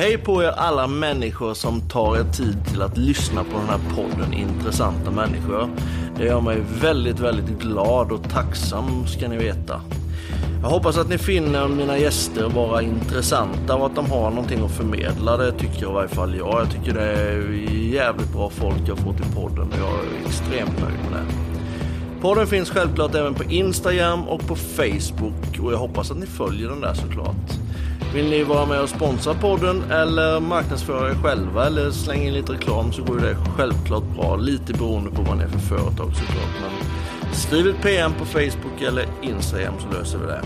Hej på er alla människor som tar er tid till att lyssna på den här podden Intressanta människor. Det gör mig väldigt, väldigt glad och tacksam ska ni veta. Jag hoppas att ni finner mina gäster vara intressanta och att de har någonting att förmedla. Det tycker jag i varje fall jag. Jag tycker det är jävligt bra folk jag får till podden och jag är extremt nöjd med det. Podden finns självklart även på Instagram och på Facebook och jag hoppas att ni följer den där såklart. Vill ni vara med och sponsra podden eller marknadsföra er själva eller slänga in lite reklam så går det självklart bra. Lite beroende på vad ni är för företag såklart. Men skriv ett PM på Facebook eller Instagram så löser vi det.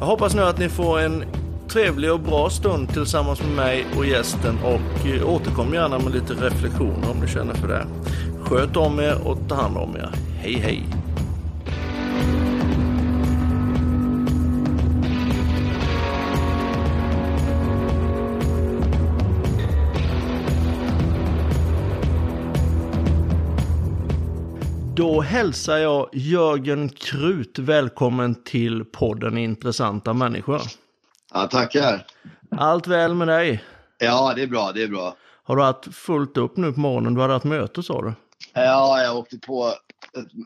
Jag hoppas nu att ni får en trevlig och bra stund tillsammans med mig och gästen och eh, återkom gärna med lite reflektioner om ni känner för det. Sköt om er och ta hand om er. Hej hej! Då hälsar jag Jörgen Krut välkommen till podden Intressanta människor. Ja, tackar. Allt väl med dig? Ja, det är bra, det är bra. Har du haft fullt upp nu på morgonen? Du hade haft möte sa du? Ja, jag åkte på...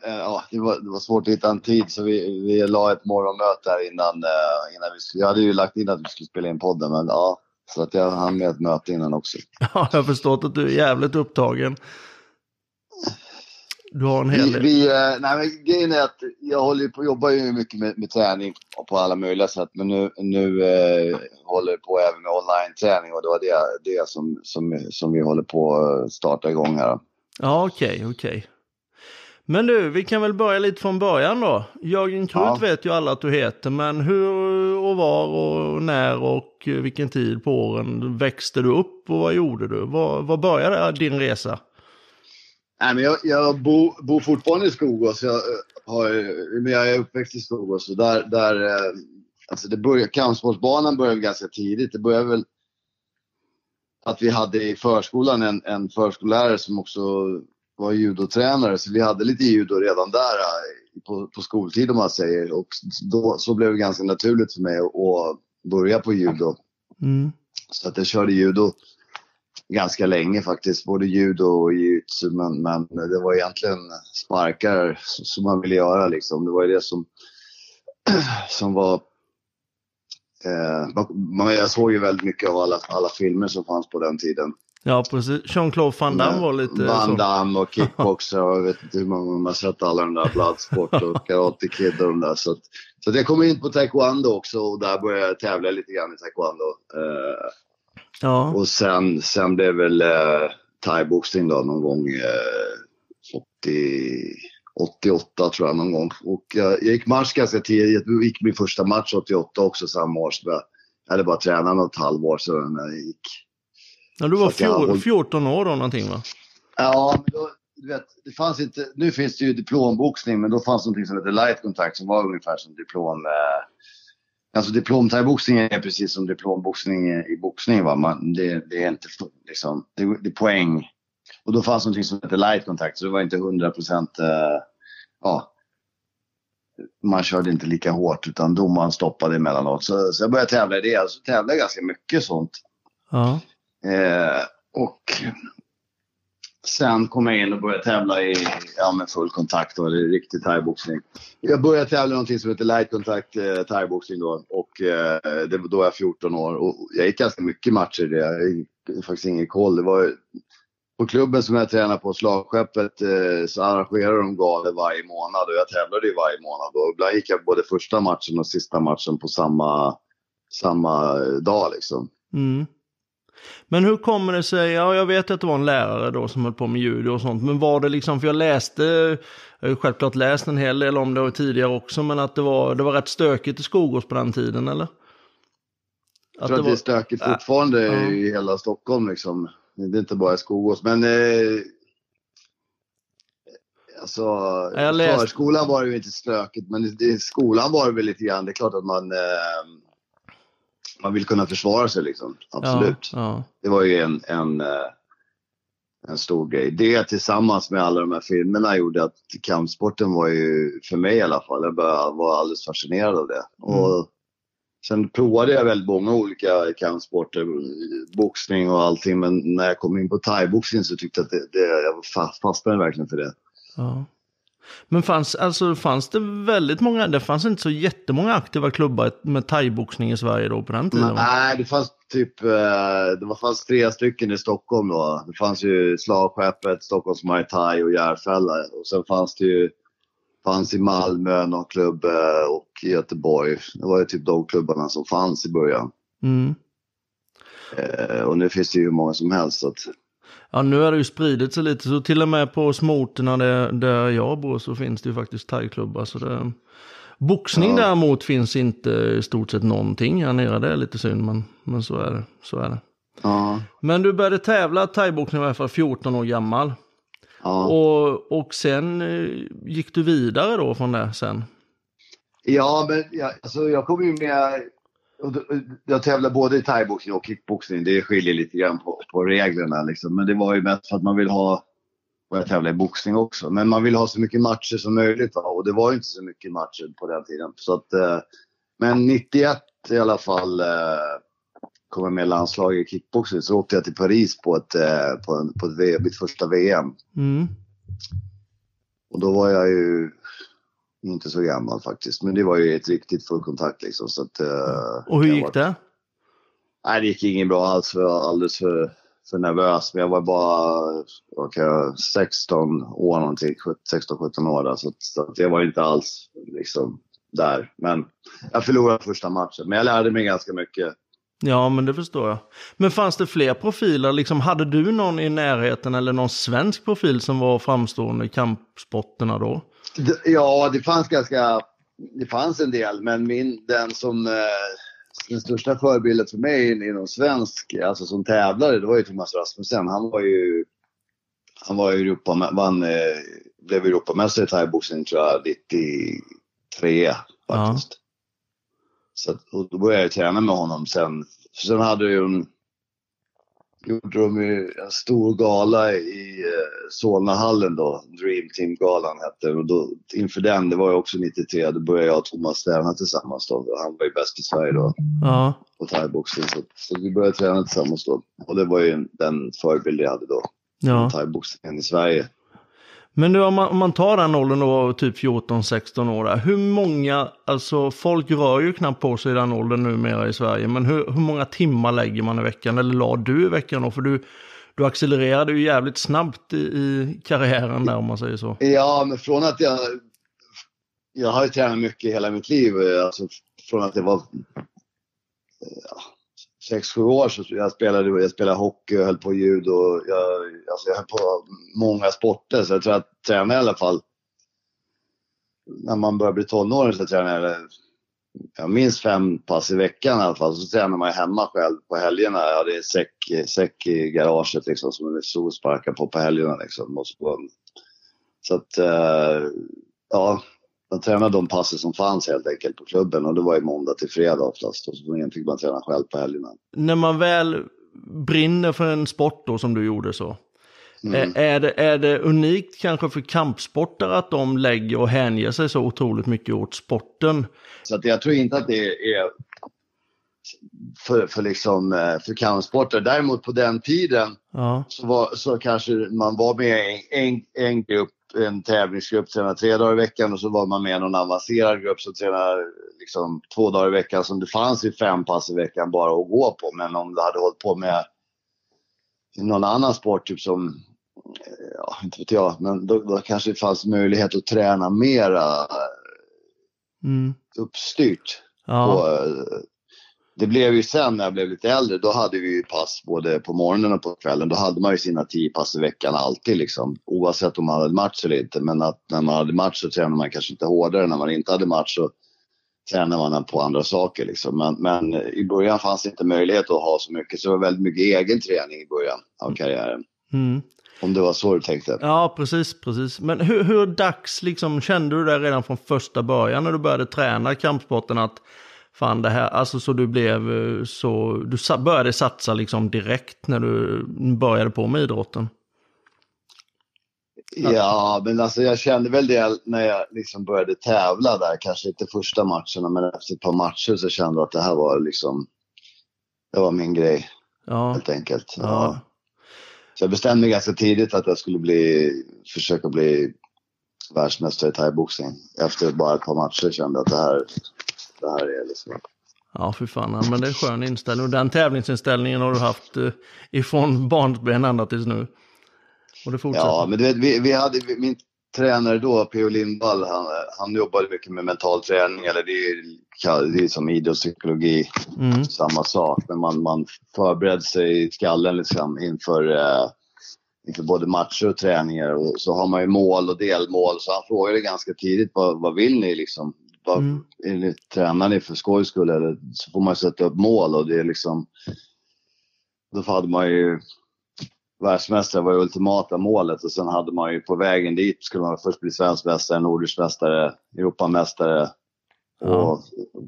Ja, det var, det var svårt att hitta en tid så vi, vi la ett morgonmöte här innan, eh, innan vi. Jag hade ju lagt in att vi skulle spela in podden, men ja. Så att jag hann med ett möte innan också. Ja, jag har förstått att du är jävligt upptagen. Du har en hel Vi, del. vi, eh, nej, men grejen är att jag håller på, jobbar ju mycket med, med träning på alla möjliga sätt. Men nu, nu eh, håller jag på även med online-träning och det var det, det som, som, som vi håller på att starta igång här. Ja, okej, okej. Men du, vi kan väl börja lite från början då. Jörgen Krut Ja. vet ju alla att du heter, men hur och var och när och vilken tid på åren växte du upp och vad gjorde du? Var, var började din resa? Nej, men jag, jag bor, bor fortfarande i Skogås. Jag, eh, har, men jag är uppväxt i Skogås. Och där, där, eh, alltså det började, kampsportsbanan började ganska tidigt. Det började väl att vi hade i förskolan en, en förskollärare som också var judotränare. Så vi hade lite judo redan där eh, på, på skoltid om man säger. Och då, så blev det ganska naturligt för mig att, att börja på judo. Mm. Så att jag körde judo ganska länge faktiskt, både judo och jujutsu. Men, men det var egentligen sparkar som man ville göra liksom. Det var ju det som, som var... Eh, jag såg ju väldigt mycket av alla, alla filmer som fanns på den tiden. Ja, precis. Jean-Claude Van Damme var lite Van. Damme och kickboxer och jag vet inte hur många man har sett alla de där Bloodsport och Karate Kid och de där. Så, att, så att jag kom in på taekwondo också och där började jag tävla lite grann i taekwondo. Eh, Ja, och sen, sen blev väl eh, thaiboxning då någon gång eh, 80, 88 tror jag någon gång. Och eh, jag gick match ganska tidigt. Jag gick min första match 88 också samma år. Så jag hade bara tränat något halvår sedan när jag gick. ja du var att jag fjor, håll- 14 år då någonting va? Ja, men då, du vet, det fanns inte, nu finns det ju diplomboxning men då fanns det någonting som heter light contact som var ungefär som diplom. Eh, alltså diplom thaiboxning är precis som diplomboxning i boxning. Va? Man, det, det är inte liksom, det, det är poäng. Och då fanns någonting som heter light contact så det var inte 100 procent, eh, ja. Man körde inte lika hårt utan domaren stoppade emellanåt. Så, så jag började tävla i det. Så tävlade jag ganska mycket sånt. Ja. Eh, och sen kom jag in och började tävla i ja, med full kontakt eller riktig thaiboxning. Jag började tävla i någonting som heter light contact eh, thaiboxning då och eh, det var då jag var 14 år och jag gick ganska mycket matcher i det. Jag gick faktiskt ingen koll. Det var på klubben som jag tränade på, Slagskeppet, eh, så arrangerade de galor varje månad och jag tävlade ju varje månad. Och ibland gick jag både första matchen och sista matchen på samma, samma dag liksom. Mm. Men hur kommer det sig, ja jag vet att det var en lärare då som höll på med judo och sånt, men var det liksom, för jag läste, jag har ju självklart läst en hel del om det tidigare också, men att det var, det var rätt stökigt i Skogås på den tiden eller? Jag tror att det är stökigt fortfarande Ja. i hela Stockholm liksom. Det är inte bara i Skogås. Men eh, alltså, jag läste- förskolan var det ju inte stökigt. Men i skolan var det väl lite grann. Det är klart att man, eh, man vill kunna försvara sig liksom. Absolut. Ja, ja. Det var ju en, en, eh, en stor grej. Det tillsammans med alla de här filmerna gjorde att kampsporten var ju, för mig i alla fall, jag var alldeles fascinerad av det. Och Sen provade jag väldigt många olika kampsporter, boxning och allting. Men när jag kom in på thaiboxning så tyckte jag att det, det, jag fast, fastnade verkligen för det. Ja. Men fanns, alltså, fanns det väldigt många, det fanns inte så jättemånga aktiva klubbar med thaiboxning i Sverige då på den tiden? Nej, det fanns typ, eh, det fanns tre stycken i Stockholm då. Det fanns ju Slagskeppet, Stockholms Muay Thai och Järfälla. Och sen fanns det ju, fanns i Malmö någon klubb eh, och i Göteborg. Det var ju typ de klubbarna som fanns i början. Mm. Eh, och nu finns det ju hur många som helst. Så att, Ja, nu har det ju spridit sig lite, så till och med på småorterna där, där jag bor så finns det ju faktiskt thaiklubbar. Så det... Boxning Ja. däremot finns inte i stort sett någonting här nere, det är lite synd, men, men så, är det, så är det. ja, Men du började tävla thaiboxning i alla fall 14 år gammal. ja. Och, och sen eh, gick du vidare då från det sen? Ja, men jag, alltså, jag kom ju med... Jag tävlar både i thaiboxning och kickboxning. Det skiljer lite grann på, på reglerna. Liksom. Men det var ju mest för att man vill ha... Och jag tävlar i boxning också. Men man vill ha så mycket matcher som möjligt. Va? Och det var ju inte så mycket matcher på den tiden. Så att, eh, men 91 i alla fall eh, kom jag med i landslaget i kickboxning. Så åkte jag till Paris på ett, eh, på en, på ett mitt första VM. Mm. Och då var jag ju inte så gammal faktiskt. Men det var ju ett riktigt fullkontakt liksom. Så att, eh, Och hur gick det? Nej, det gick inget bra alls. För jag var alldeles för, för nervös. Men jag var bara jag, 16 år någonting. 16-17 år. Där, så så att jag var inte alls liksom där. Men jag förlorade första matchen. Men jag lärde mig ganska mycket. Ja, men det förstår jag. Men fanns det fler profiler? Liksom, hade du någon i närheten eller någon svensk profil som var framstående i kampsporterna då? Ja, det fanns ganska... Det fanns en del, men min, den som... Eh, den största förebilden för mig inom svensk, alltså som tävlare, det var ju Thomas Rasmussen. Han var ju... Han var ju Europa, vann, eh, blev Europamästare i thaiboxning tror jag 93 faktiskt. Så att, och då började jag träna med honom sen. Sen hade ju en, gjorde de ju en stor gala i eh, Solnahallen då, Dream Team-galan hette och då inför den, det var ju också 93, då började jag och Thomas träna tillsammans då. Han var ju bäst i Sverige då Ja, på thaiboxning så, så vi började träna tillsammans då. Och det var ju en- den förebild jag hade då, ja. thaiboxningen i Sverige. Men nu om man, om man tar den åldern då, typ 14-16 år, hur många, alltså folk rör ju knappt på sig i den åldern numera i Sverige, men hur, hur många timmar lägger man i veckan, eller la du i veckan då? För du, du accelererade ju jävligt snabbt i, i karriären där om man säger så. Ja, men från att jag... Jag har ju tränat mycket hela mitt liv. Eh, alltså från att det var ja, sex, sju år så jag spelade jag spelade hockey och höll på judo. och Jag, alltså jag höll på många sporter så jag tror att jag tränade i alla fall. När man börjar bli tonåring så tränar jag jag minst fem pass i veckan i alla fall. Så tränar man hemma själv på helgerna. Jag hade en säck, säck i garaget liksom som jag stod och på på helgerna liksom. Och så, så att, eh, ja, man tränade de passen som fanns helt enkelt på klubben och det var ju måndag till fredag oftast. Och så fick man träna själv på helgerna. När man väl brinner för en sport då som du gjorde så, Mm. är, det, är det unikt kanske för kampsportare att de lägger och hänger sig så otroligt mycket åt sporten? Så att jag tror inte att det är för, för, liksom, eh, för kampsporter. Däremot på den tiden Ja, så, var, så kanske man var med i en, en, en grupp, en tävlingsgrupp, tränade tre dagar i veckan och så var man med i någon avancerad grupp som tränade liksom, två dagar i veckan. Som det fanns ju fem pass i veckan bara att gå på. Men om du hade hållit på med någon annan sport, typ som, ja, inte vet jag, men då, då kanske det fanns möjlighet att träna mera mm. uppstyrt. ja. Eh, det blev ju sen när jag blev lite äldre, då hade vi ju pass både på morgonen och på kvällen. Då hade man ju sina tio pass i veckan alltid liksom. Oavsett om man hade match eller inte. Men att när man hade match så tränade man kanske inte hårdare. När man inte hade match så tränade man på andra saker liksom. Men, men i början fanns det inte möjlighet att ha så mycket. Så det var väldigt mycket egen träning i början av karriären. Mm. Om det var så du tänkte. Ja, precis, precis. Men hur, hur dags liksom, kände du det redan från första början när du började träna kampsporten att fan det här, alltså så du blev eh, så, du började satsa liksom direkt när du började på med idrotten? Ja, men alltså jag kände väl det när jag liksom började tävla där. Kanske inte första matcherna, men efter ett par matcher så kände jag att det här var liksom, det var min grej. Ja. Helt enkelt. Ja. Ja. Så jag bestämde mig ganska tidigt att jag skulle bli, försöka bli världsmästare i thaiboxning. Efter bara ett par matcher kände jag att det här, det här är liksom... Ja, för fan. Men det är skön inställning. Och den tävlingsinställningen har du haft eh, ifrån barnsben ända tills nu. Och det fortsätter. Ja, men du vet, vi, vi hade, min tränare då, P.O. Lindvall, han, han jobbade mycket med mental träning. Eller det är, det är som idrottspsykologi, Mm. samma sak. Men man, man förbereder sig i skallen liksom inför, eh, inför både matcher och träningar. Och så har man ju mål och delmål. Så han frågade ganska tidigt, vad, vad vill ni liksom? Vad, Mm. är ni, tränar ni för skojs skull? Eller så får man sätta upp mål och det är liksom... Då hade man ju... Världsmästare var ju ultimata målet och sen hade man ju på vägen dit skulle man först bli svensk mästare, nordisk mästare, Europamästare och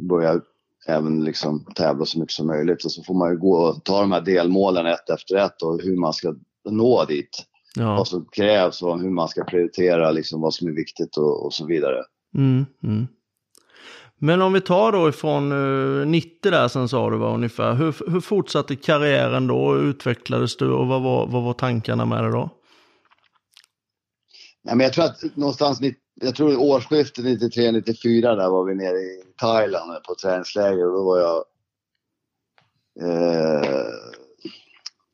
börja även liksom tävla så mycket som möjligt. Och så får man ju gå och ta de här delmålen ett efter ett och hur man ska nå dit. Ja. Vad som krävs och hur man ska prioritera liksom vad som är viktigt och, och så vidare. Mm, mm. Men om vi tar då ifrån eh, 90 där sen sa du var ungefär. Hur, hur fortsatte karriären då? Utvecklades du och vad var, vad var tankarna med det då? Nej, men jag tror att någonstans, jag tror årsskiftet 93-94 där var vi nere i Thailand på träningsläger och då var jag... Eh,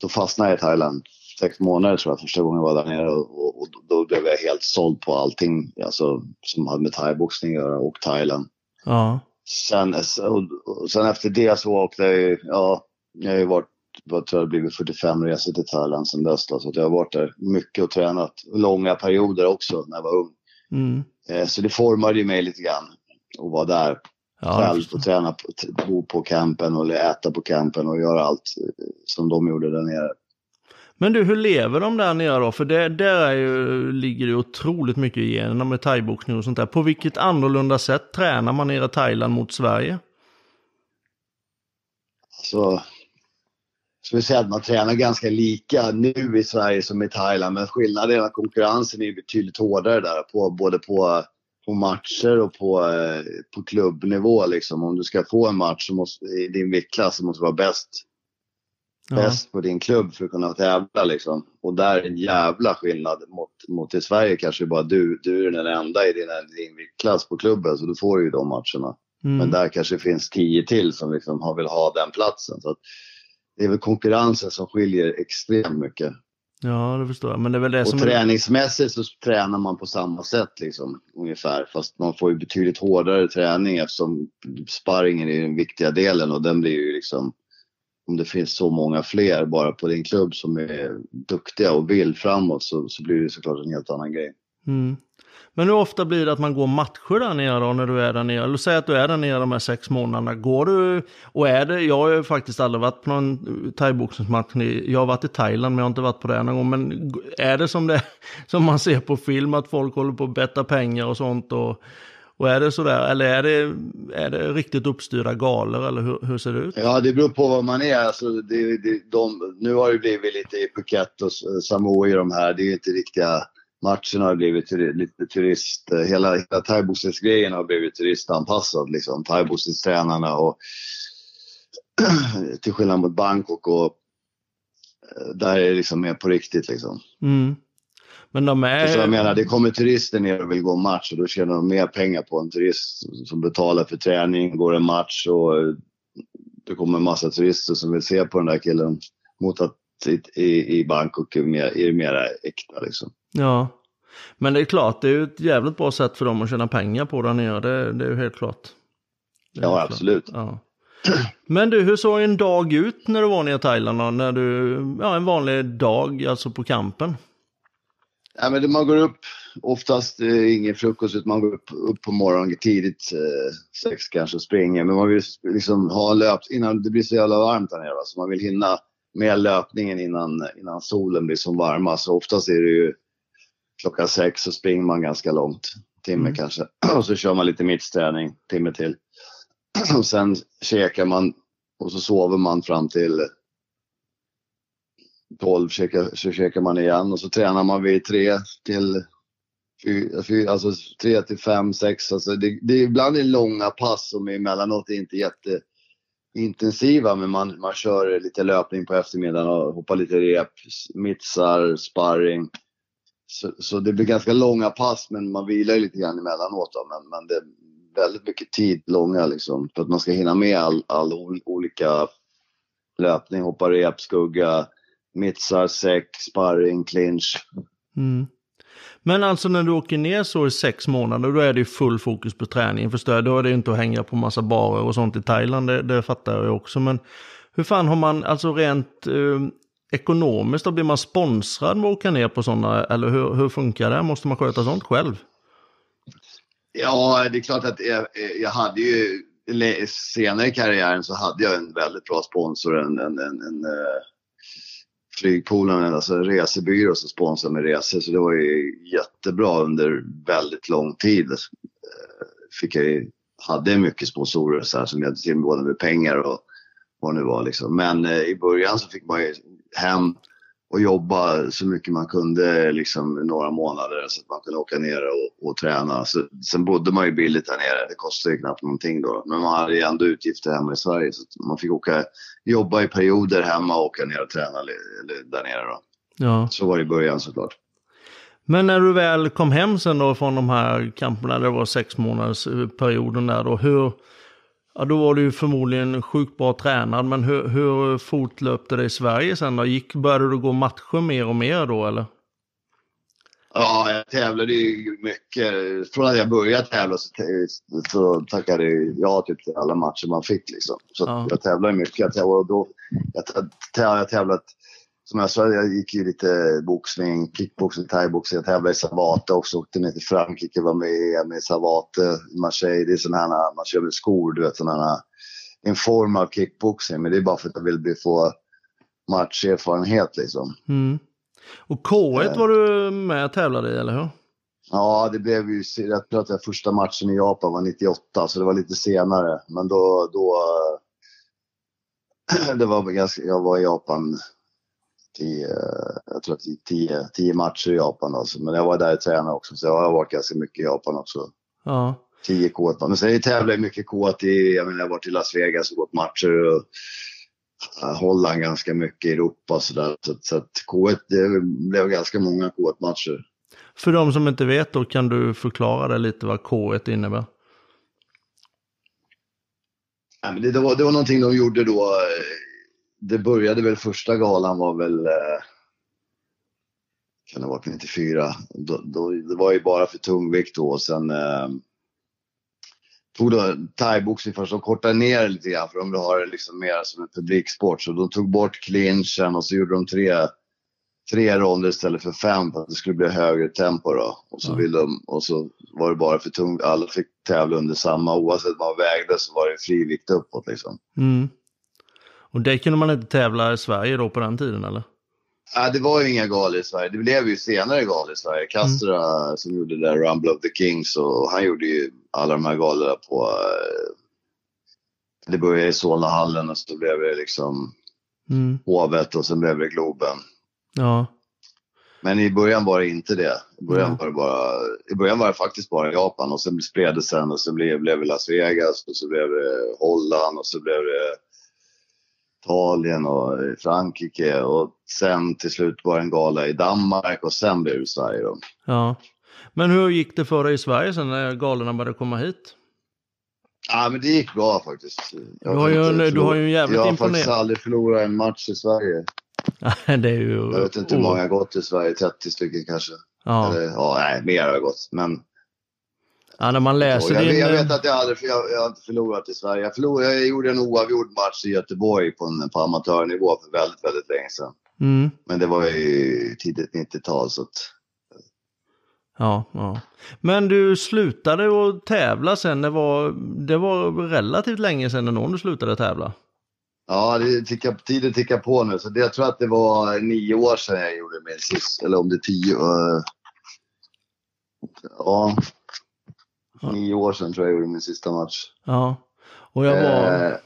då fastnade jag i Thailand. Sex månader tror jag första gången jag var där nere och, och, och då blev jag helt såld på allting alltså, som hade med thaiboxning att göra och Thailand. Ja. Sen, och, och sen efter det så åkte jag ju, ja, jag har ju varit, vad tror jag det blivit 45 resor till Thailand sen dess då, så jag har varit där mycket och tränat. Långa perioder också när jag var ung. Mm. Eh, Så det formade ju mig lite grann att vara där Ja, jag själv och träna, bo på campen eller äta på campen och göra allt eh, som de gjorde där nere. Men du, hur lever de där nere då? För det, där är ju, ligger det ju otroligt mycket i generna med thaiboxning och sånt där. På vilket annorlunda sätt tränar man nere i Thailand mot Sverige? Så jag skulle säga att man tränar ganska lika nu i Sverige som i Thailand. Men skillnaden är att konkurrensen är betydligt hårdare där. På, både på, på matcher och på, eh, på klubbnivå. Liksom. Om du ska få en match så måste, i din viktklass så måste du vara bäst, Ja. bäst på din klubb för att kunna tävla. Liksom. Och där är en jävla skillnad mot, mot i Sverige kanske bara du, du är den enda i din, din viktklass på klubben. Så du får ju de matcherna. Mm. Men där kanske finns tio till som liksom har- vill ha den platsen. Så det är väl konkurrensen som skiljer extremt mycket. Ja, det förstår jag. Men det är väl det Och som träningsmässigt så tränar man på samma sätt liksom, ungefär. Fast man får ju betydligt hårdare träning eftersom sparringen är den viktiga delen och den blir ju liksom om det finns så många fler bara på din klubb som är duktiga och vill framåt så, så blir det såklart en helt annan grej. Mm. Men hur ofta blir det att man går matcher där nere då när du är där nere? Eller säg att du är där nere de här sex månaderna. Går du och är det, jag har ju faktiskt aldrig varit på någon thaiboxningsmatch. Jag har varit i Thailand men jag har inte varit på det någon gång. Men är det som, det som man ser på film att folk håller på att betta pengar och sånt? Och, och är det sådär? Eller är det, är det riktigt uppstyrda galor eller hur, hur ser det ut? Ja, det beror på vad man är. Alltså, det, det, de, nu har det blivit lite i Phuket och S- Samui de här. Det är inte riktiga matcherna har blivit turi, lite turist. Hela, hela thaiboxningsgrejen har blivit turistanpassad. Liksom. Thaiboxningstränarna och till skillnad mot Bangkok och eh, där är det liksom mer på riktigt liksom. Mm. Men de är... Så jag menar, det kommer turister ner och vill gå match och då tjänar de mer pengar på en turist som betalar för träning, går en match och det kommer en massa turister som vill se på den där killen mot att i, Bangkok är det mer, är det mer äkta liksom. Ja. Men det är klart, det är ju ett jävligt bra sätt för dem att tjäna pengar på där nere. Det, det är ju helt klart. Ja, helt klart. absolut. Ja. Men du, hur såg en dag ut när du var nere i Thailand? När du, ja en vanlig dag alltså på campen? Ja, men man går upp, oftast eh, ingen frukost, utan man går upp, upp på morgonen tidigt, eh, sex kanske, och springer. Men man vill liksom ha löpt innan det blir så jävla varmt där nere. Va? Så man vill hinna med löpningen innan, innan solen blir som varmast. Så oftast är det ju klockan sex så springer man ganska långt, timme Mm. kanske. Och så kör man lite mittsträning, timme till. Och sen käkar man och så sover man fram till 12 käkar, så käkar man igen och så tränar man vid 3 till 4, alltså 3 till 5, 6. Alltså det, det är ibland är långa pass som emellanåt är inte jätteintensiva men man, man kör lite löpning på eftermiddagen och hoppar lite rep, mittsar, sparring. Så, så, det blir ganska långa pass men man vilar lite grann emellanåt. Då. Men, men det är väldigt mycket tid, långa liksom. För att man ska hinna med all, all olika löpning, hoppa rep, skugga, mittsar, säck, sparring, clinch. Mm. Men alltså när du åker ner så i sex månader, då är det ju full fokus på träning. Förstår Då är det ju inte att hänga på massa barer och sånt i Thailand, det, det fattar jag ju också. Men hur fan har man, alltså rent eh, ekonomiskt, då blir man sponsrad med att åka ner på sådana, eller hur, hur funkar det? Måste man sköta sånt själv? Ja, det är klart att jag, jag hade ju senare i karriären så hade jag en väldigt bra sponsor, en, en, en, en uh, flygpoolen, alltså en resebyrå som sponsrade med resor. Så det var ju jättebra under väldigt lång tid. Eh, fick jag, hade mycket sponsorer så här, som hjälpte till både med pengar och vad det nu var. Liksom. Men eh, i början så fick man ju hem och jobba så mycket man kunde liksom några månader så att man kunde åka ner och, och träna. Så, sen bodde man ju billigt där nere, det kostade ju knappt någonting då. Men man hade ju ändå utgifter hemma i Sverige så man fick åka, jobba i perioder hemma och åka ner och träna eller, där nere då. Ja. Så var det i början såklart. Men när du väl kom hem sen då från de här kamperna, det var sex månaders perioden där då, hur, Ja, då var du ju förmodligen sjukt bra tränad, men hur, hur fort löpte det i Sverige sen då? Gick, började du gå matcher mer och mer då eller? Ja, jag tävlade ju mycket. Från att jag började tävla så, så tackade jag typ till alla matcher man fick. Liksom. Så ja. jag tävlade mycket. Jag tävlade, då, jag, jag tävlat som jag sa, jag gick ju lite boxning, kickboxning, thaiboxning. Jag tävlade i Savate också. Åkte ner till Frankrike, var med i EM i Savate, Marseille. Det är sådana här, man kör med skor, du vet sådana här. En form av kickboxning, men det är bara för att jag vill få matcherfarenhet liksom. Mm. Och K1 äh, var du med och tävlade i, eller hur? Ja, det blev ju, jag tror att första matchen i Japan var 98, så det var lite senare. Men då, då det var ganska, jag var i Japan tio, jag tror att det tio, tio matcher i Japan. Alltså. Men jag var där och tränade också, så jag har varit ganska mycket i Japan också. Ja. Tio K1. Men sen tävlar jag mycket K1 i, jag menar jag har varit i Las Vegas och gått matcher och Holland ganska mycket, i Europa och sådär. Så, så att K1, det blev ganska många K1-matcher. För de som inte vet då, kan du förklara det lite vad K1 innebär? Ja, men det, det, var, det var någonting de gjorde då det började väl, första galan var väl, eh, kan det ha varit 94? Då, då, det var ju bara för tungvikt då och sen eh, tog då thaiboxning först. De kortade ner lite grann för de vill ha det liksom mer som en publiksport. Så de tog bort clinchen och så gjorde de tre, tre ronder istället för fem för att det skulle bli högre tempo då. Och så, vill de, och så var det bara för tungt. Alla fick tävla under samma. Oavsett vad man vägde så var det fri vikt uppåt liksom. Mm. Och det kunde man inte tävla i Sverige då på den tiden eller? Ja, det var ju inga galor i Sverige. Det blev ju senare galor i Sverige. Castra mm. som gjorde det där Rumble of the Kings och han gjorde ju alla de här galorna på... Eh, det började i Solnahallen och så blev det liksom mm. Hovet och sen blev det Globen. Ja. Men i början var det inte det. I början, mm. var, det bara, i början var det faktiskt bara Japan och sen spred det sen och så blev, blev det Las Vegas och så blev det Holland och så blev det Italien och Frankrike och sen till slut var det en gala i Danmark och sen blev det Sverige då. Ja. Men hur gick det för dig i Sverige sen när galorna började komma hit? Ja men det gick bra faktiskt. Jag du har, ju en, du har ju en jävligt Jag har imponer... faktiskt aldrig förlorat en match i Sverige. det är ju... Jag vet inte hur många jag gått i Sverige, 30 stycken kanske. Ja. Eller, ja, nej, mer har jag gått. Men Ja, när man läser jag, din... jag vet att jag aldrig, jag, jag har inte förlorat i Sverige. Jag, förlorade, jag gjorde en oavgjord match i Göteborg på, en, på amatörnivå för väldigt, väldigt länge sedan. Mm. Men det var ju tidigt 90-tal så att... Ja, ja. Men du slutade att tävla sen, det var, det var relativt länge sedan någon du slutade tävla? Ja, det tickar, tiden tickar på nu. Så det, jag tror att det var nio år sedan jag gjorde min sist, eller om det är tio. Uh, ja, nio år sedan tror jag gjorde min sista match. Ja, och jag var... Eh,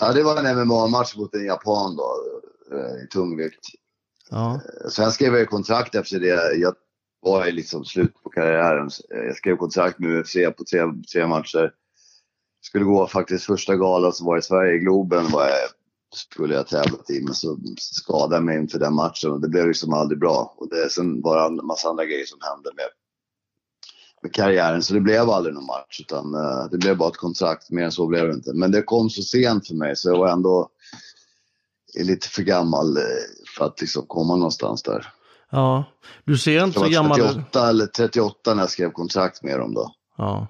ja, det var en MMA-match mot en japan då, eh, i tungvikt. Ja. Sen skrev jag kontrakt efter det. Jag var i liksom slut på karriären. Jag skrev kontrakt med UFC på tre, tre matcher. Skulle gå faktiskt första galan som var i Sverige, i Globen, var jag, skulle jag tävlat i. Men så skadade jag mig inför den matchen och det blev liksom aldrig bra. Och det, sen var det en massa andra grejer som hände med karriären. Så det blev aldrig någon match utan uh, det blev bara ett kontrakt. Mer än så blev det inte. Men det kom så sent för mig så jag var ändå lite för gammal eh, för att liksom komma någonstans där. Ja, du ser inte så gammal ut. 38 eller 38 när jag skrev kontrakt med dem då. Ja.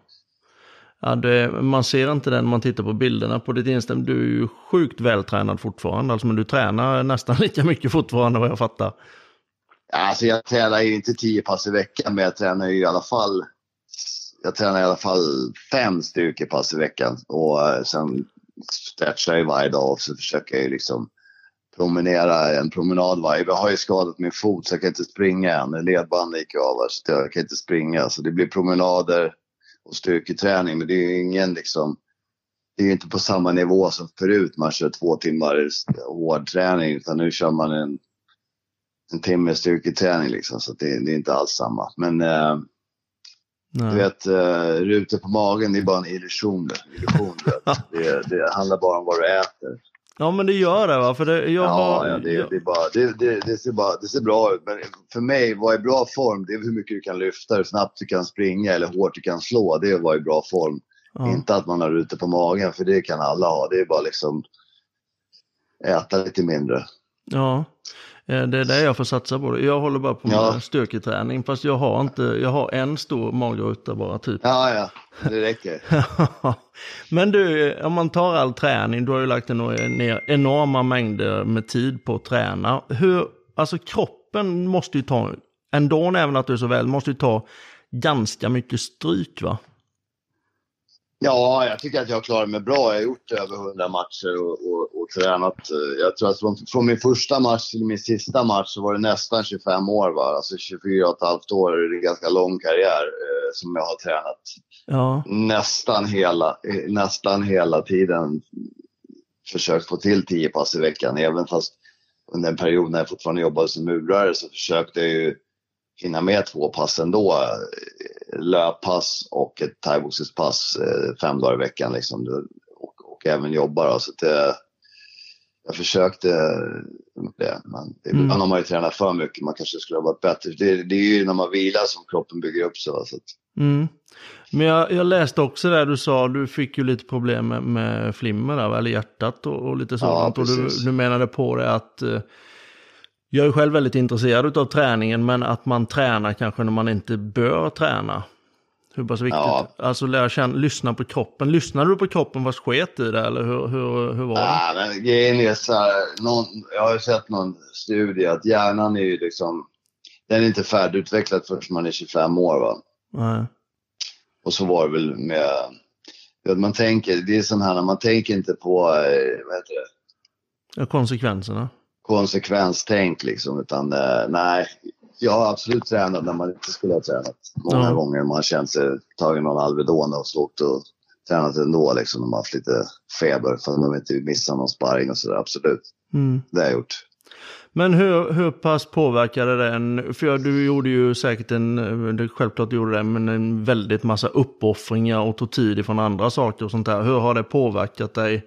Ja, det, man ser inte den när man tittar på bilderna på ditt Instagram. Du är ju sjukt vältränad fortfarande, alltså, men du tränar nästan lika mycket fortfarande vad jag fattar. Alltså jag tränar ju inte tio pass i veckan, men jag tränar ju i alla fall jag tränar i alla fall fem styrkepass i veckan och eh, sen stretchar jag varje dag och så försöker jag liksom promenera en promenad varje. Jag har ju skadat min fot så jag kan inte springa än. Ledbandet gick av så jag kan inte springa. Så det blir promenader och styrketräning. Men det är ju ingen liksom, det är ju inte på samma nivå som förut. Man kör två timmar hård träning utan nu kör man en, en timme styrketräning liksom. Så det, det är inte alls samma. Men eh, du vet, uh, rutor på magen det är bara en illusion. illusion det, det handlar bara om vad du äter. Ja men det gör det va? För det, jag ja, ja, det, det, är bara, det, det, det, ser bara, det ser bra ut. Men för mig, vad är bra form? Det är hur mycket du kan lyfta, hur snabbt du kan springa eller hur hårt du kan slå. Det är vad är bra form. Ja. Inte att man har rutor på magen, för det kan alla ha. Det är bara liksom äta lite mindre. Ja, det är det jag får satsa på. Jag håller bara på med ja. styrketräning, fast jag har inte, jag har en stor magruta bara typ. Ja, ja, det räcker. Men du, om man tar all träning, du har ju lagt ner enorma mängder med tid på att träna. Hur, alltså kroppen måste ju ta, ändå även att du är så väl, måste ju ta ganska mycket stryk va? Ja, jag tycker att jag har klarat mig bra. Jag har gjort över 100 matcher och, och, och tränat. Eh, jag tror att från, min första match till min sista match så var det nästan 25 år. Va? Alltså 24 och ett halvt år. Det är en ganska lång karriär eh, som jag har tränat. Ja. Nästan, hela, eh, nästan hela tiden försökt få till 10 pass i veckan. Även fast under en period när jag fortfarande jobbade som murare så försökte jag ju hinna med två pass ändå. Löppass och ett thaiboxningspass eh, fem dagar i veckan liksom. Och, och även jobba då. Så det, jag försökte det. Men ibland mm. har man ju tränat för mycket. Man kanske skulle ha varit bättre. Det, det är ju när man vilar som kroppen bygger upp sig. Så att... mm. Men jag, jag, läste också där du sa, du fick ju lite problem med, med flimmer där, eller hjärtat och, och lite sådant. Ja, och du, du menade på det att eh, jag är själv väldigt intresserad av träningen, men att man tränar kanske när man inte bör träna. Hur pass viktigt? Ja. Alltså lära känna, lyssna på kroppen. Lyssnade du på kroppen vars sket i det eller hur, hur, hur var det? Ja, men grejen är så här, någon, jag har ju sett någon studie att hjärnan är ju liksom, den är inte färdigutvecklad förrän man är 25 år va. Nej. Och så var det väl med, man tänker, det är sån här, man tänker inte på, eh, vad heter det? Ja, konsekvenserna konsekvenstänk liksom. Utan eh, nej, jag har absolut tränat när man inte skulle ha tränat. Många ja. gånger man känt sig tagit någon Alvedon och så åkt och tränat ändå liksom. De har haft lite feber för att man inte missa någon sparring och sådär. Absolut. Mm. Det har jag gjort. Men hur, hur pass påverkade det en, för du gjorde ju säkert en, självklart gjorde det, men en väldigt massa uppoffringar och tog tid ifrån andra saker och sånt där. Hur har det påverkat dig,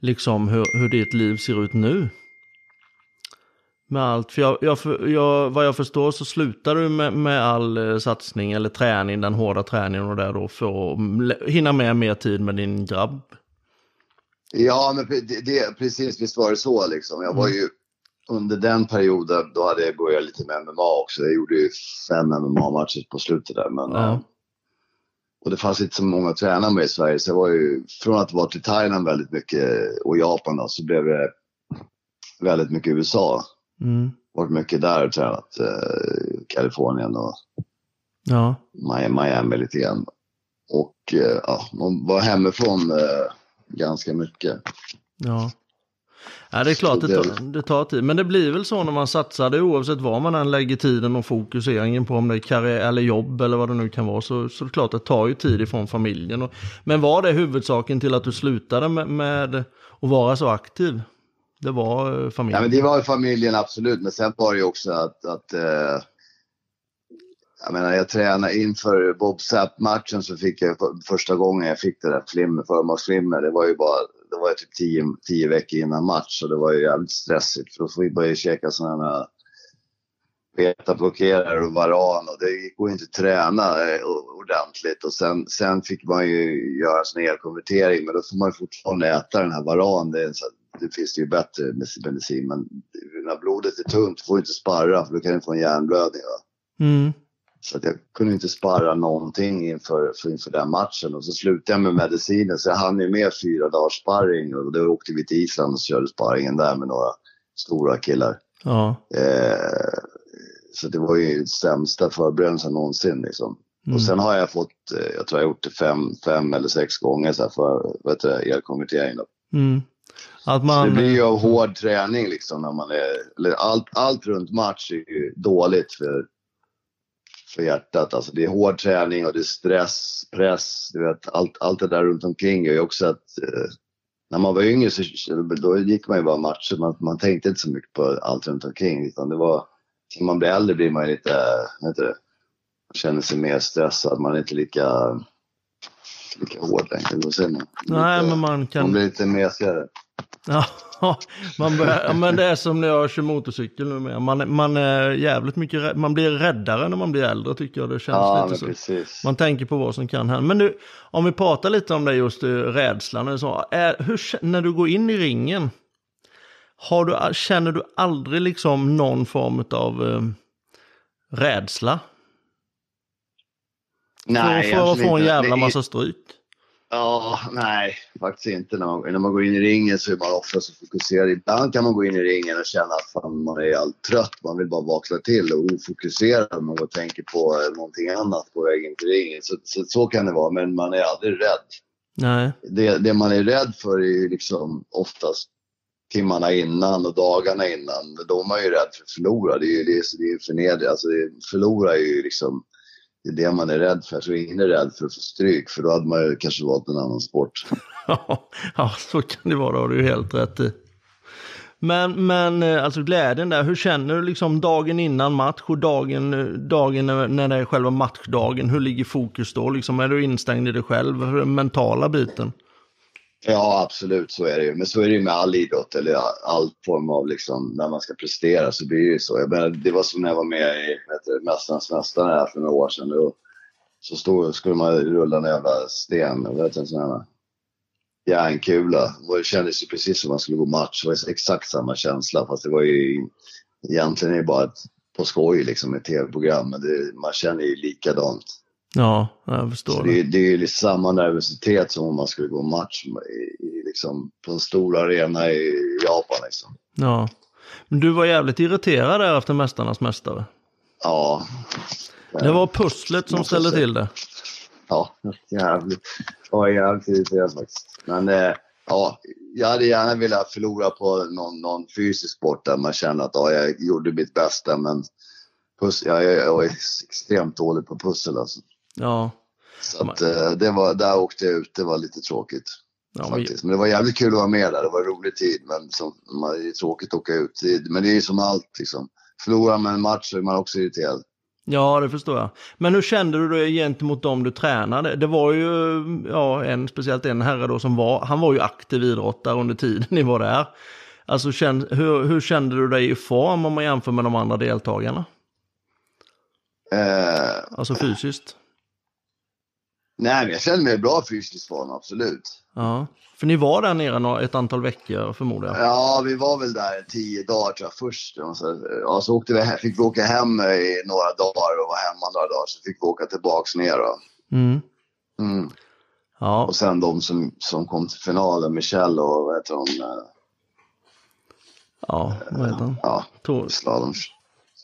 liksom hur, hur ditt liv ser ut nu? Med allt. För jag, jag, jag, vad jag förstår så slutar du med, med all eh, satsning eller träning, den hårda träningen och det då för att hinna med mer tid med din grabb. Ja, men det, det, precis visst var det så liksom. Jag var mm. ju under den perioden, då hade jag börjat lite med MMA också. Jag gjorde ju fem MMA-matcher på slutet där. Men. Eh, och det fanns inte så många att träna med i Sverige. Så jag var ju, från att vara till Thailand väldigt mycket och Japan då, så blev det väldigt mycket USA. Mm. Varit mycket där och tränat eh, Kalifornien och ja. Miami lite grann. Och eh, ja, man var hemifrån eh, ganska mycket. Ja. Ja, det är klart det, det, tar, det tar tid. Men det blir väl så när man satsar det oavsett vad man än lägger tiden och fokuseringen på. Om det är karriär eller jobb eller vad det nu kan vara. Så, så det är klart det tar ju tid ifrån familjen. Och, men var det huvudsaken till att du slutade med, med att vara så aktiv? Det var eh, familjen. Ja, men det var familjen absolut, men sen var det ju också att, att eh, jag menar, jag tränade inför Bob Sapp-matchen så fick jag första gången jag fick det där flimmer, förmaksflimmer. Det var ju bara, det var ju typ tio, tio veckor innan match och det var ju jävligt stressigt för då får vi börja käka sådana betablockerare och varan och det går inte att träna eh, ordentligt och sen, sen fick man ju göra sån elkonvertering men då får man ju fortfarande äta den här varan. Det, så, det finns det ju bättre medicin men när blodet är tunt får du inte sparra för då kan du få en hjärnblödning. Mm. Så att jag kunde inte sparra någonting inför, för, inför den matchen. Och så slutade jag med medicinen. Så jag hann ju med fyra dagars sparring. Och då åkte vi till Island och körde sparringen där med några stora killar. Ja. Eh, så det var ju sämsta förberedelsen någonsin. Liksom. Mm. Och sen har jag fått, eh, jag tror jag har gjort det fem, fem eller sex gånger så här för vet du, elkonvertering. Då. Mm. Att man, det blir ju av hård träning liksom när man är, allt, allt runt match är ju dåligt för, för hjärtat. Alltså det är hård träning och det är stress, press, du vet allt, allt det där runt omkring gör ju också att eh, när man var yngre så då gick man ju bara matcher, man, man tänkte inte så mycket på allt runt omkring utan det var, när man blir äldre blir man lite, vet du, man känner sig mer stressad, man är inte lika, lika hård längre. Då säger man. nej, Lite- men man man kan... blir lite mesigare. Ja, man börjar, ja, men det är som när jag kör motorcykel numera. Man, man är jävligt mycket man blir räddare när man blir äldre tycker jag. Det känns Ja, lite så. precis. Man tänker på vad som kan hända. Men nu, om vi pratar lite om det just eh, rädslan. Så, är, hur, när du går in i ringen, har du, känner du aldrig liksom någon form av eh, rädsla? Nej, för, för att få en jävla är- massa stryk? Ja, nej, faktiskt inte. När man, när man går in i ringen så är man ofta så fokuserad. Ibland kan man gå in i ringen och känna att fan, man är allt trött. Man vill bara vakna till och ofokuserad. Man går och tänker på eh, någonting annat på väg in till ringen. Så, så, så kan det vara, men man är aldrig rädd. Nej. Det, det man är rädd för är ju liksom oftast timmarna innan och dagarna innan. Då är man ju rädd för att förlora. Det är ju det, är- det är förnedrande. Alltså, förlora är ju liksom det är det man är rädd för. Så ingen är rädd för att få stryk, för då hade man ju kanske valt en annan sport. ja, så kan det vara. Det har du helt rätt i. Men, men eh, alltså glädjen där, hur känner du liksom dagen innan match och dagen, eh, dagen när det är själva matchdagen? Hur ligger fokus då? Liksom, är du instängd i dig själv? Den mentala biten? Ja, absolut så är det ju. Men så är det ju med all idrott eller all form av liksom, när man ska prestera så blir det ju så. Jag menar, det var som när jag var med i Mästarnas Mästare här för några år sedan. Då, så stod, skulle man rulla en jävla sten, vet du, en sån här järnkula. Och det kändes ju precis som man skulle gå match. Det var exakt samma känsla fast det var ju egentligen är det bara ett, på skoj liksom ett tv-program. Men det, man känner ju likadant. Ja, jag förstår Så det. det, är- är ju samma nervositet som om man skulle gå match i, i, liksom, på en stor arena i Japan. Liksom. Ja. Men du var jävligt irriterad där efter Mästarnas Mästare. Ja. Det var pusslet som jag ställde till det. Ja, jävligt. Jag var jävligt irriterad faktiskt. Men eh, ja, jag hade gärna velat förlora på någon, någon fysisk sport där man känner att ja, jag gjorde mitt bästa. Men puss, ja, jag, jag var extremt dålig på pussel alltså. Ja. Så att, eh, det var, där åkte jag ut. Det var lite tråkigt. ja faktiskt. Men det var jävligt kul att vara med där. Det var en rolig tid. Men som, man, det är tråkigt att åka ut. Men det är ju som allt liksom. Förlorar man en match så är man också irriterad. Ja, det förstår jag. Men hur kände du dig gentemot dem du tränade? Det var ju, ja, en, speciellt en herre då som var, han var ju aktiv idrottare under tiden ni var där. Alltså, känn, hur, hur kände du dig i form om man jämför med de andra deltagarna? Eh, Alltså fysiskt? Nej, men jag kände mig bra fysisk form, absolut. Ja. För ni var där nere ett antal veckor förmodar jag. Ja, vi var väl där tio dagar tror jag först. Och så, ja, så åkte vi, fick vi åka hem i några dagar och var hemma några dagar. Så fick vi åka tillbaks ner. Mm. Mm. Ja, Och sen de som, som kom till finalen, Michelle och vad heter hon? eh, ja, vad heter han? Ja, Tor- slalom.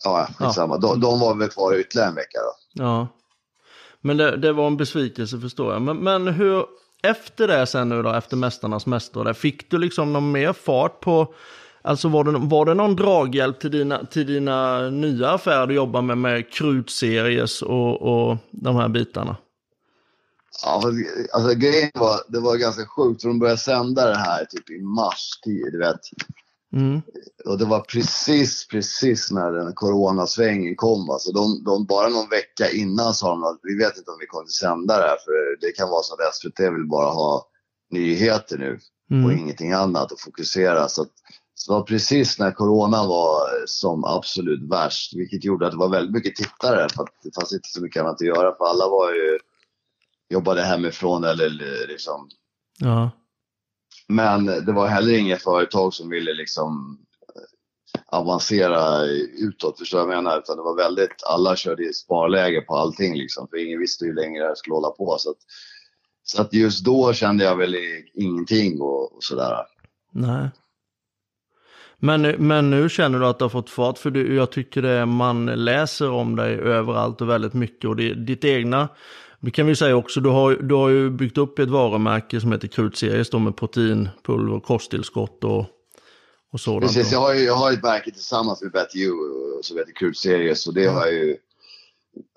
Ja, skitsamma. De, de var väl kvar ytterligare en vecka då. Ja. Men det, det var en besvikelse förstår jag. Men, men hur, efter det sen nu då, efter Mästarnas Mästare, fick du liksom någon mer fart på, alltså var det, var det någon draghjälp till dina, till dina nya affärer du jobbar med, med krutseries och, och de här bitarna? Ja, fast, alltså grejen var, det var ganska sjukt för de började sända det här typ i mars, tid, du vet. Mm. Och det var precis, precis när den coronasvängen kom. Alltså de, de, bara någon vecka innan sa de att vi vet inte om vi kommer att sända det här för det kan vara så att SVT vill bara ha nyheter nu mm. och ingenting annat och fokusera. Så, att, så det var precis när corona var som absolut värst, vilket gjorde att det var väldigt mycket tittare för att det fanns inte så mycket annat att göra för alla var ju, jobbade hemifrån eller liksom ja. Men det var heller inget företag som ville liksom eh, avancera utåt, förstår jag menar? Utan det var väldigt, alla körde i sparläge på allting liksom, för ingen visste hur länge det här skulle hålla på. Så att, så att just då kände jag väl ingenting och, och sådär. Nej. Men, men nu känner du att du har fått fart? För du, jag tycker det man läser om dig överallt och väldigt mycket. Och det, ditt egna det kan vi säga också, du har, du har ju byggt upp ett varumärke som heter Krutseries då med proteinpulver, kosttillskott och, och sådant. Precis, jag har, ju, jag har ett märke tillsammans med Bet You som heter Krutseries och det har jag ju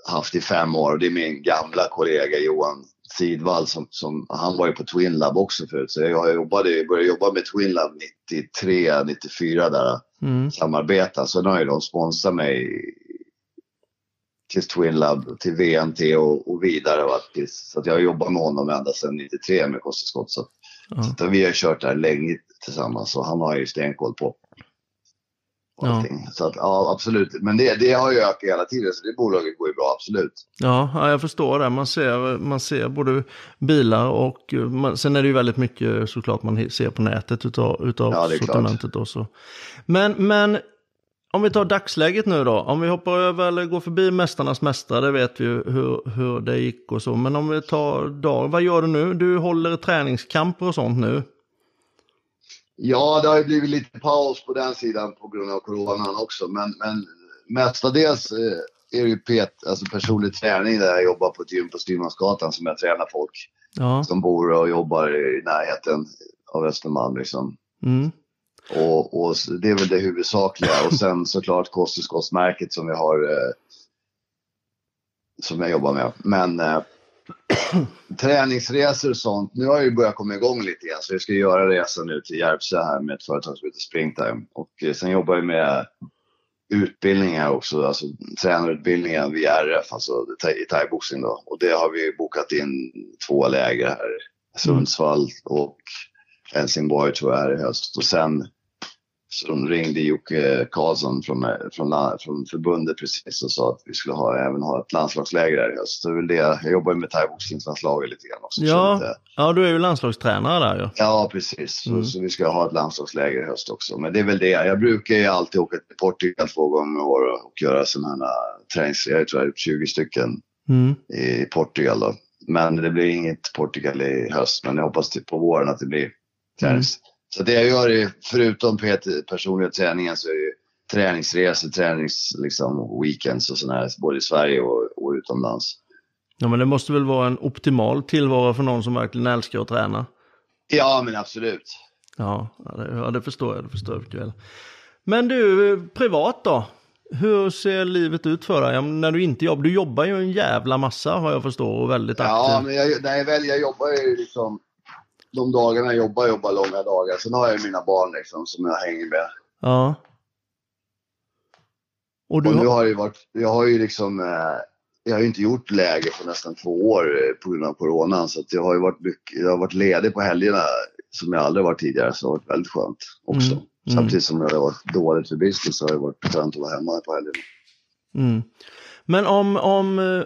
haft i fem år. Och det är min gamla kollega Johan Sidvall som, som han var ju på Twin Lab också förut. Så jag jobbade, började jobba med Twin Lab 93, 94 där. Mm. Samarbeta. Så nu har ju de sponsrat mig till Twin Lab, till VNT och, och vidare. Och att, så att jag har jobbat med honom ända sedan 93 med kosttillskott. Så, ja. så vi har kört där länge tillsammans och han har ju stenkoll på allting. Ja. Så att, ja, absolut. Men det, det har ju ökat hela tiden, så det bolaget går ju bra, absolut. Ja, jag förstår det. Man ser, man ser både bilar och man, sen är det ju väldigt mycket såklart man ser på nätet utav, utav ja, sortimentet. Också. Men, men om vi tar dagsläget nu då, om vi hoppar över eller går förbi Mästarnas Mästare, det vet vi ju hur, hur det gick och så. Men om vi tar dag, vad gör du nu? Du håller träningskamper och sånt nu? Ja, det har ju blivit lite paus på den sidan på grund av coronan också. Men, men mestadels eh, är det ju pet, alltså personlig träning där jag jobbar på ett gym på Styrmansgatan som jag tränar folk ja. som bor och jobbar i närheten av Östermalm. Liksom. Mm. Och, och, det är väl det huvudsakliga. Och sen såklart kosttillskottsmärket som vi har eh, som jag jobbar med. Men eh, träningsresor och sånt. Nu har jag ju börjat komma igång lite igen så jag ska göra resan nu till Järvsö här med ett företag som heter Springtime. Och eh, sen jobbar jag med utbildningar också, alltså tränarutbildningen vid RF, alltså i thaiboxning då. Och det har vi bokat in två läger här. Sundsvall och Helsingborg tror jag är i höst. Och sen så de ringde Jocke Karlsson från, från, från förbundet precis och sa att vi skulle ha, även ha ett landslagsläger här i höst. Så det, jag jobbar ju med thaiboxningslandslaget lite grann också. Ja, lite, ja, du är ju landslagstränare där ju. Ja. ja, precis. Mm. Så, så, vi ska ha ett landslagsläger i höst också. Men det är väl det. Jag brukar ju alltid åka till Portugal två gånger om året och göra sådana här träningsresor. Jag tror jag har gjort 20 stycken mm. i Portugal då. Men det blir inget Portugal i höst. Men jag hoppas på våren att det blir träns. Mm. Så det jag gör är, förutom personliga träningen så är det träningsresor, tränings, liksom, weekends och sådana här, både i Sverige och, och utomlands. Ja men det måste väl vara en optimal tillvaro för någon som verkligen älskar att träna? Ja men absolut. Ja, det, ja, det förstår jag, det förstår jag mycket väl. Men du, privat då? Hur ser livet ut för dig när du inte jobbar? Du jobbar ju en jävla massa vad jag förstår och väldigt aktiv. Ja, men jag, nej, väl, jag jobbar ju liksom de dagarna jag jobbar, jobbar långa dagar. Sen har jag mina barn liksom som jag hänger med. Ja. Och, du och nu har jag ju varit, jag har ju liksom, eh, jag har ju inte gjort läger på nästan två år eh, på grund av coronan. Så jag har ju varit, mycket, jag har varit ledig på helgerna som jag aldrig varit tidigare. Så det har varit väldigt skönt också. Mm. Mm. Samtidigt som det har varit dåligt för business så har det varit skönt att vara hemma på helgerna. Mm. Men om, om eh,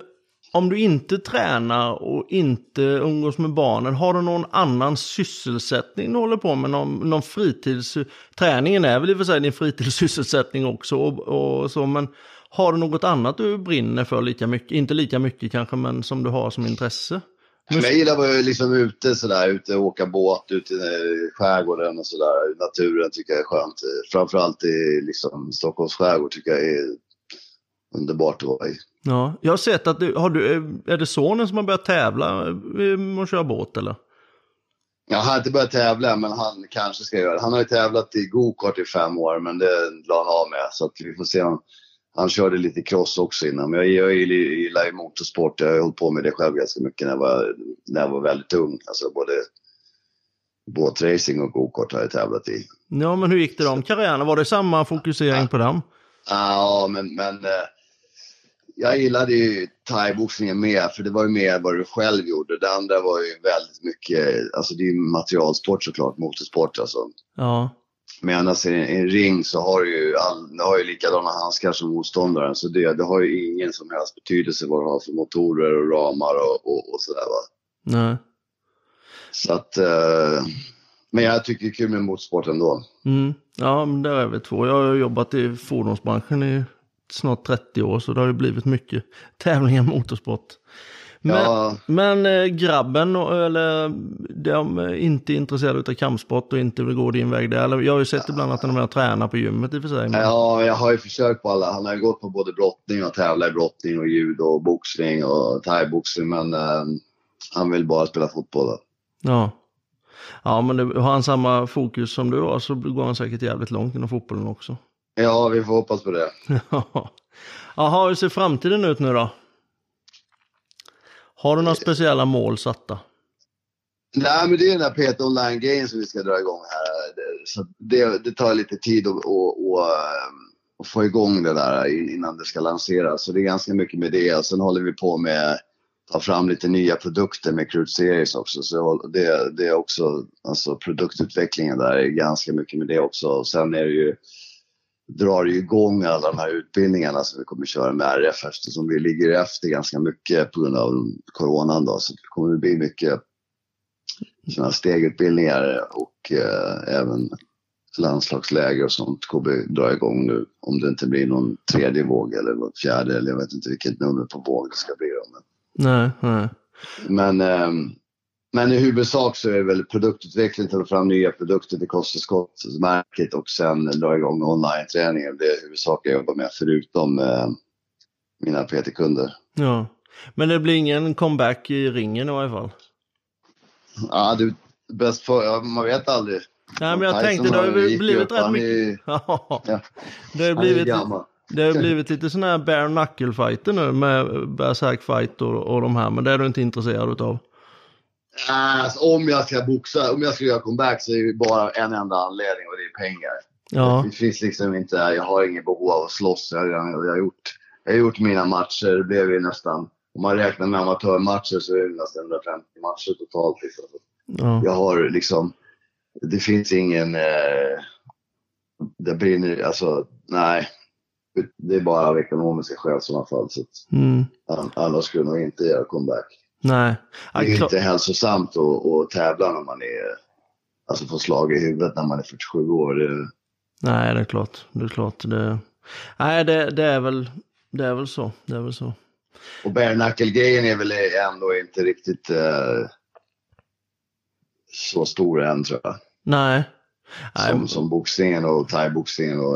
om du inte tränar och inte umgås med barnen, har du någon annan sysselsättning du håller på med? Någon, någon fritids... Träningen är väl i och för sig din fritidssysselsättning också och, och så, men har du något annat du brinner för lika mycket? Inte lika mycket kanske, men som du har som intresse? Jag gillar att vara liksom ute sådär, ute och åka båt, ute i skärgården och sådär. Naturen tycker jag är skönt. Framförallt i liksom, Stockholms skärgård tycker jag är underbart att vara i. Ja, jag har sett att du, har du, är det sonen som har börjat tävla och köra båt eller? Jag har inte börjat tävla, men han kanske ska göra det. Han har ju tävlat i gokart i fem år, men det la han av med. Så att vi får se om... Han körde lite cross också innan, men jag, jag gillar ju motorsport. Jag har hållit på med det själv ganska mycket när jag var, när jag var väldigt ung. Alltså både båtracing och gokart har jag tävlat i. Ja, men hur gick det de karriärerna? Var det samma fokusering på dem? Ja, men, men eh, jag gillade ju thaiboxningen mer, för det var ju mer vad du själv gjorde. Det andra var ju väldigt mycket, alltså det är ju materialsport såklart, motorsport alltså. Ja. Men annars i en ring så har du ju, all, har ju likadana handskar som motståndaren. Så det, det har ju ingen som helst betydelse vad du har för motorer och ramar och, och, och sådär va. Nej. Så att, eh, men jag tycker det är kul med motorsport ändå. Mm. Ja, men där är vi två. Jag har jobbat i fordonsbranschen i snart 30 år så det har ju blivit mycket tävlingar motorsport. Men, Ja. men eh, grabben, eller de är inte intresserade av kampsport och inte vill gå din väg där. Eller, jag har ju sett ibland att de med och tränar på gymmet i och för sig. Men, Ja, jag har ju försökt på alla. Han har ju gått på både brottning och tävla i brottning och judo och boxning och thaiboxning. Men eh, han vill bara spela fotboll. Då. ja. ja, men det, har han samma fokus som du har så går han säkert jävligt långt inom fotbollen också. Ja, vi får hoppas på det. Jaha, hur ser framtiden ut nu då? Har du några speciella mål satta? Nej, men det är den där Peter Online-grejen som vi ska dra igång här. Så det, det tar lite tid att, att, att, att få igång det där innan det ska lanseras. Så det är ganska mycket med det. Sen håller vi på med att ta fram lite nya produkter med Crude Series också. Så det, det är också, alltså produktutvecklingen där är ganska mycket med det också. Och sen är det ju, drar igång alla de här utbildningarna som vi kommer köra med RF eftersom vi ligger efter ganska mycket på grund av coronan då. Så det kommer bli mycket sådana stegutbildningar och eh, även landslagsläger och sånt kommer dra igång nu. Om det inte blir någon tredje våg eller vad fjärde eller jag vet inte vilket nummer på våg det ska bli. Då. Men, Nej, nej. men, ehm, men i huvudsak så är det väl produktutveckling, ta fram nya produkter till kosttillskottsmärket och sen dra igång online-träningen. Det är huvudsak jag jobbar med förutom eh, mina PT-kunder. Ja. Men det blir ingen comeback i ringen i varje fall? Ja, det bäst för, man vet aldrig. Nej, men jag Tyson tänkte det har ju blivit rätt mycket... Ja, det har blivit, det har blivit lite sådana här bare knuckle fighter nu med Berserk fight och, och de här, men det är du inte intresserad utav? Alltså, om jag ska boxa, om jag ska göra comeback så är det bara en enda anledning och det är pengar. Ja, Det finns liksom inte, jag har inget behov av att slåss. Jag har, jag har, gjort, jag har gjort mina matcher, det blev ju nästan, om man räknar med amatörmatcher så är det nästan 150 matcher totalt. Liksom. ja. Jag har liksom, det finns ingen, eh, det brinner, alltså nej. Det är bara av ekonomiska skäl i sådana fall. Så Mm. an- annars skulle jag nog inte göra comeback. Nej. Det är ju inte hälsosamt att, att tävla när man är, alltså få slag i huvudet när man är 47 år. Nej, det är klart. Det är klart. Det... Nej, det, det, är väl, det är väl så. Det är väl så. och bare knuckle-grejen är väl ändå inte riktigt eh, så stor än tror jag. Nej. Nej, Som, som boxningen och thaiboxningen och,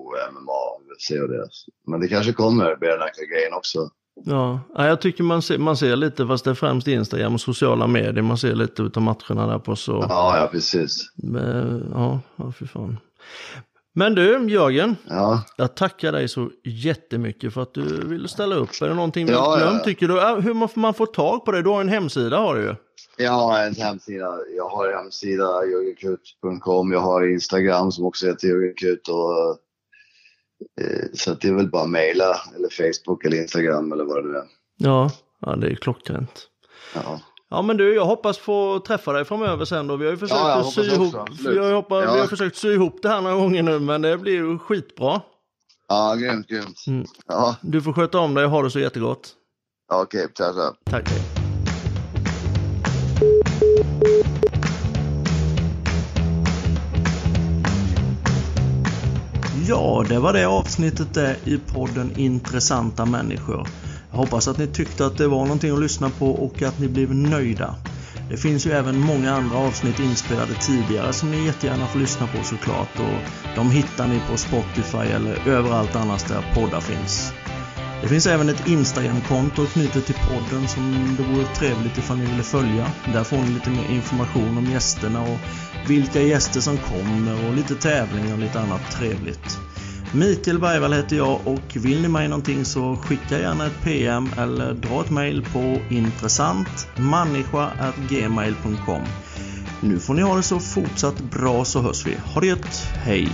och MMA, UFC och det. Men det kanske kommer, bare knuckle-grejen också. Ja, ja, jag tycker man ser, man ser lite, fast det är främst Instagram och sociala medier, man ser lite utav matcherna där på så. Ja, ja precis. Men, ja, ja fy fan. Men du, Jörgen, Ja. jag tackar dig så jättemycket för att du ville ställa upp. Är det någonting vi Ja, har glömt, ja. tycker du? Ja, Hur man, får man får tag på dig? Du har en hemsida har du ju. Har en hemsida. Jag har en hemsida, jörgenkut.com. Jag har Instagram som också heter jörgenkut. Och, så att det är väl bara mejla eller Facebook eller Instagram eller vad det nu är. Ja, ja det är klockrent. Ja. Ja men du, jag hoppas få träffa dig framöver sen då. Vi har ju försökt Ja, jag att sy hoppas ihop, vi har, ju hoppat, Ja. vi har försökt sy ihop det här några gånger nu men det blir ju skitbra. Ja, grymt, grymt. Mm. Ja, Du får sköta om dig och ha det så jättegott. ja, okej. Tack, tack. Tack. Ja, det var det avsnittet där i podden Intressanta människor. Jag hoppas att ni tyckte att det var någonting att lyssna på och att ni blev nöjda. Det finns ju även många andra avsnitt inspelade tidigare som ni jättegärna får lyssna på såklart och de hittar ni på Spotify eller överallt annars där poddar finns. Det finns även ett Instagram-konto knutet till podden som det vore trevligt ifall ni ville följa. Där får ni lite mer information om gästerna och vilka gäster som kommer och lite tävlingar och lite annat trevligt. Mikael Bergvall heter jag och vill ni mig någonting så skicka gärna ett PM eller dra ett mail på intressantmänniska@gmail.com. Nu får ni ha det så fortsatt bra så hörs vi. Ha det gött, hej!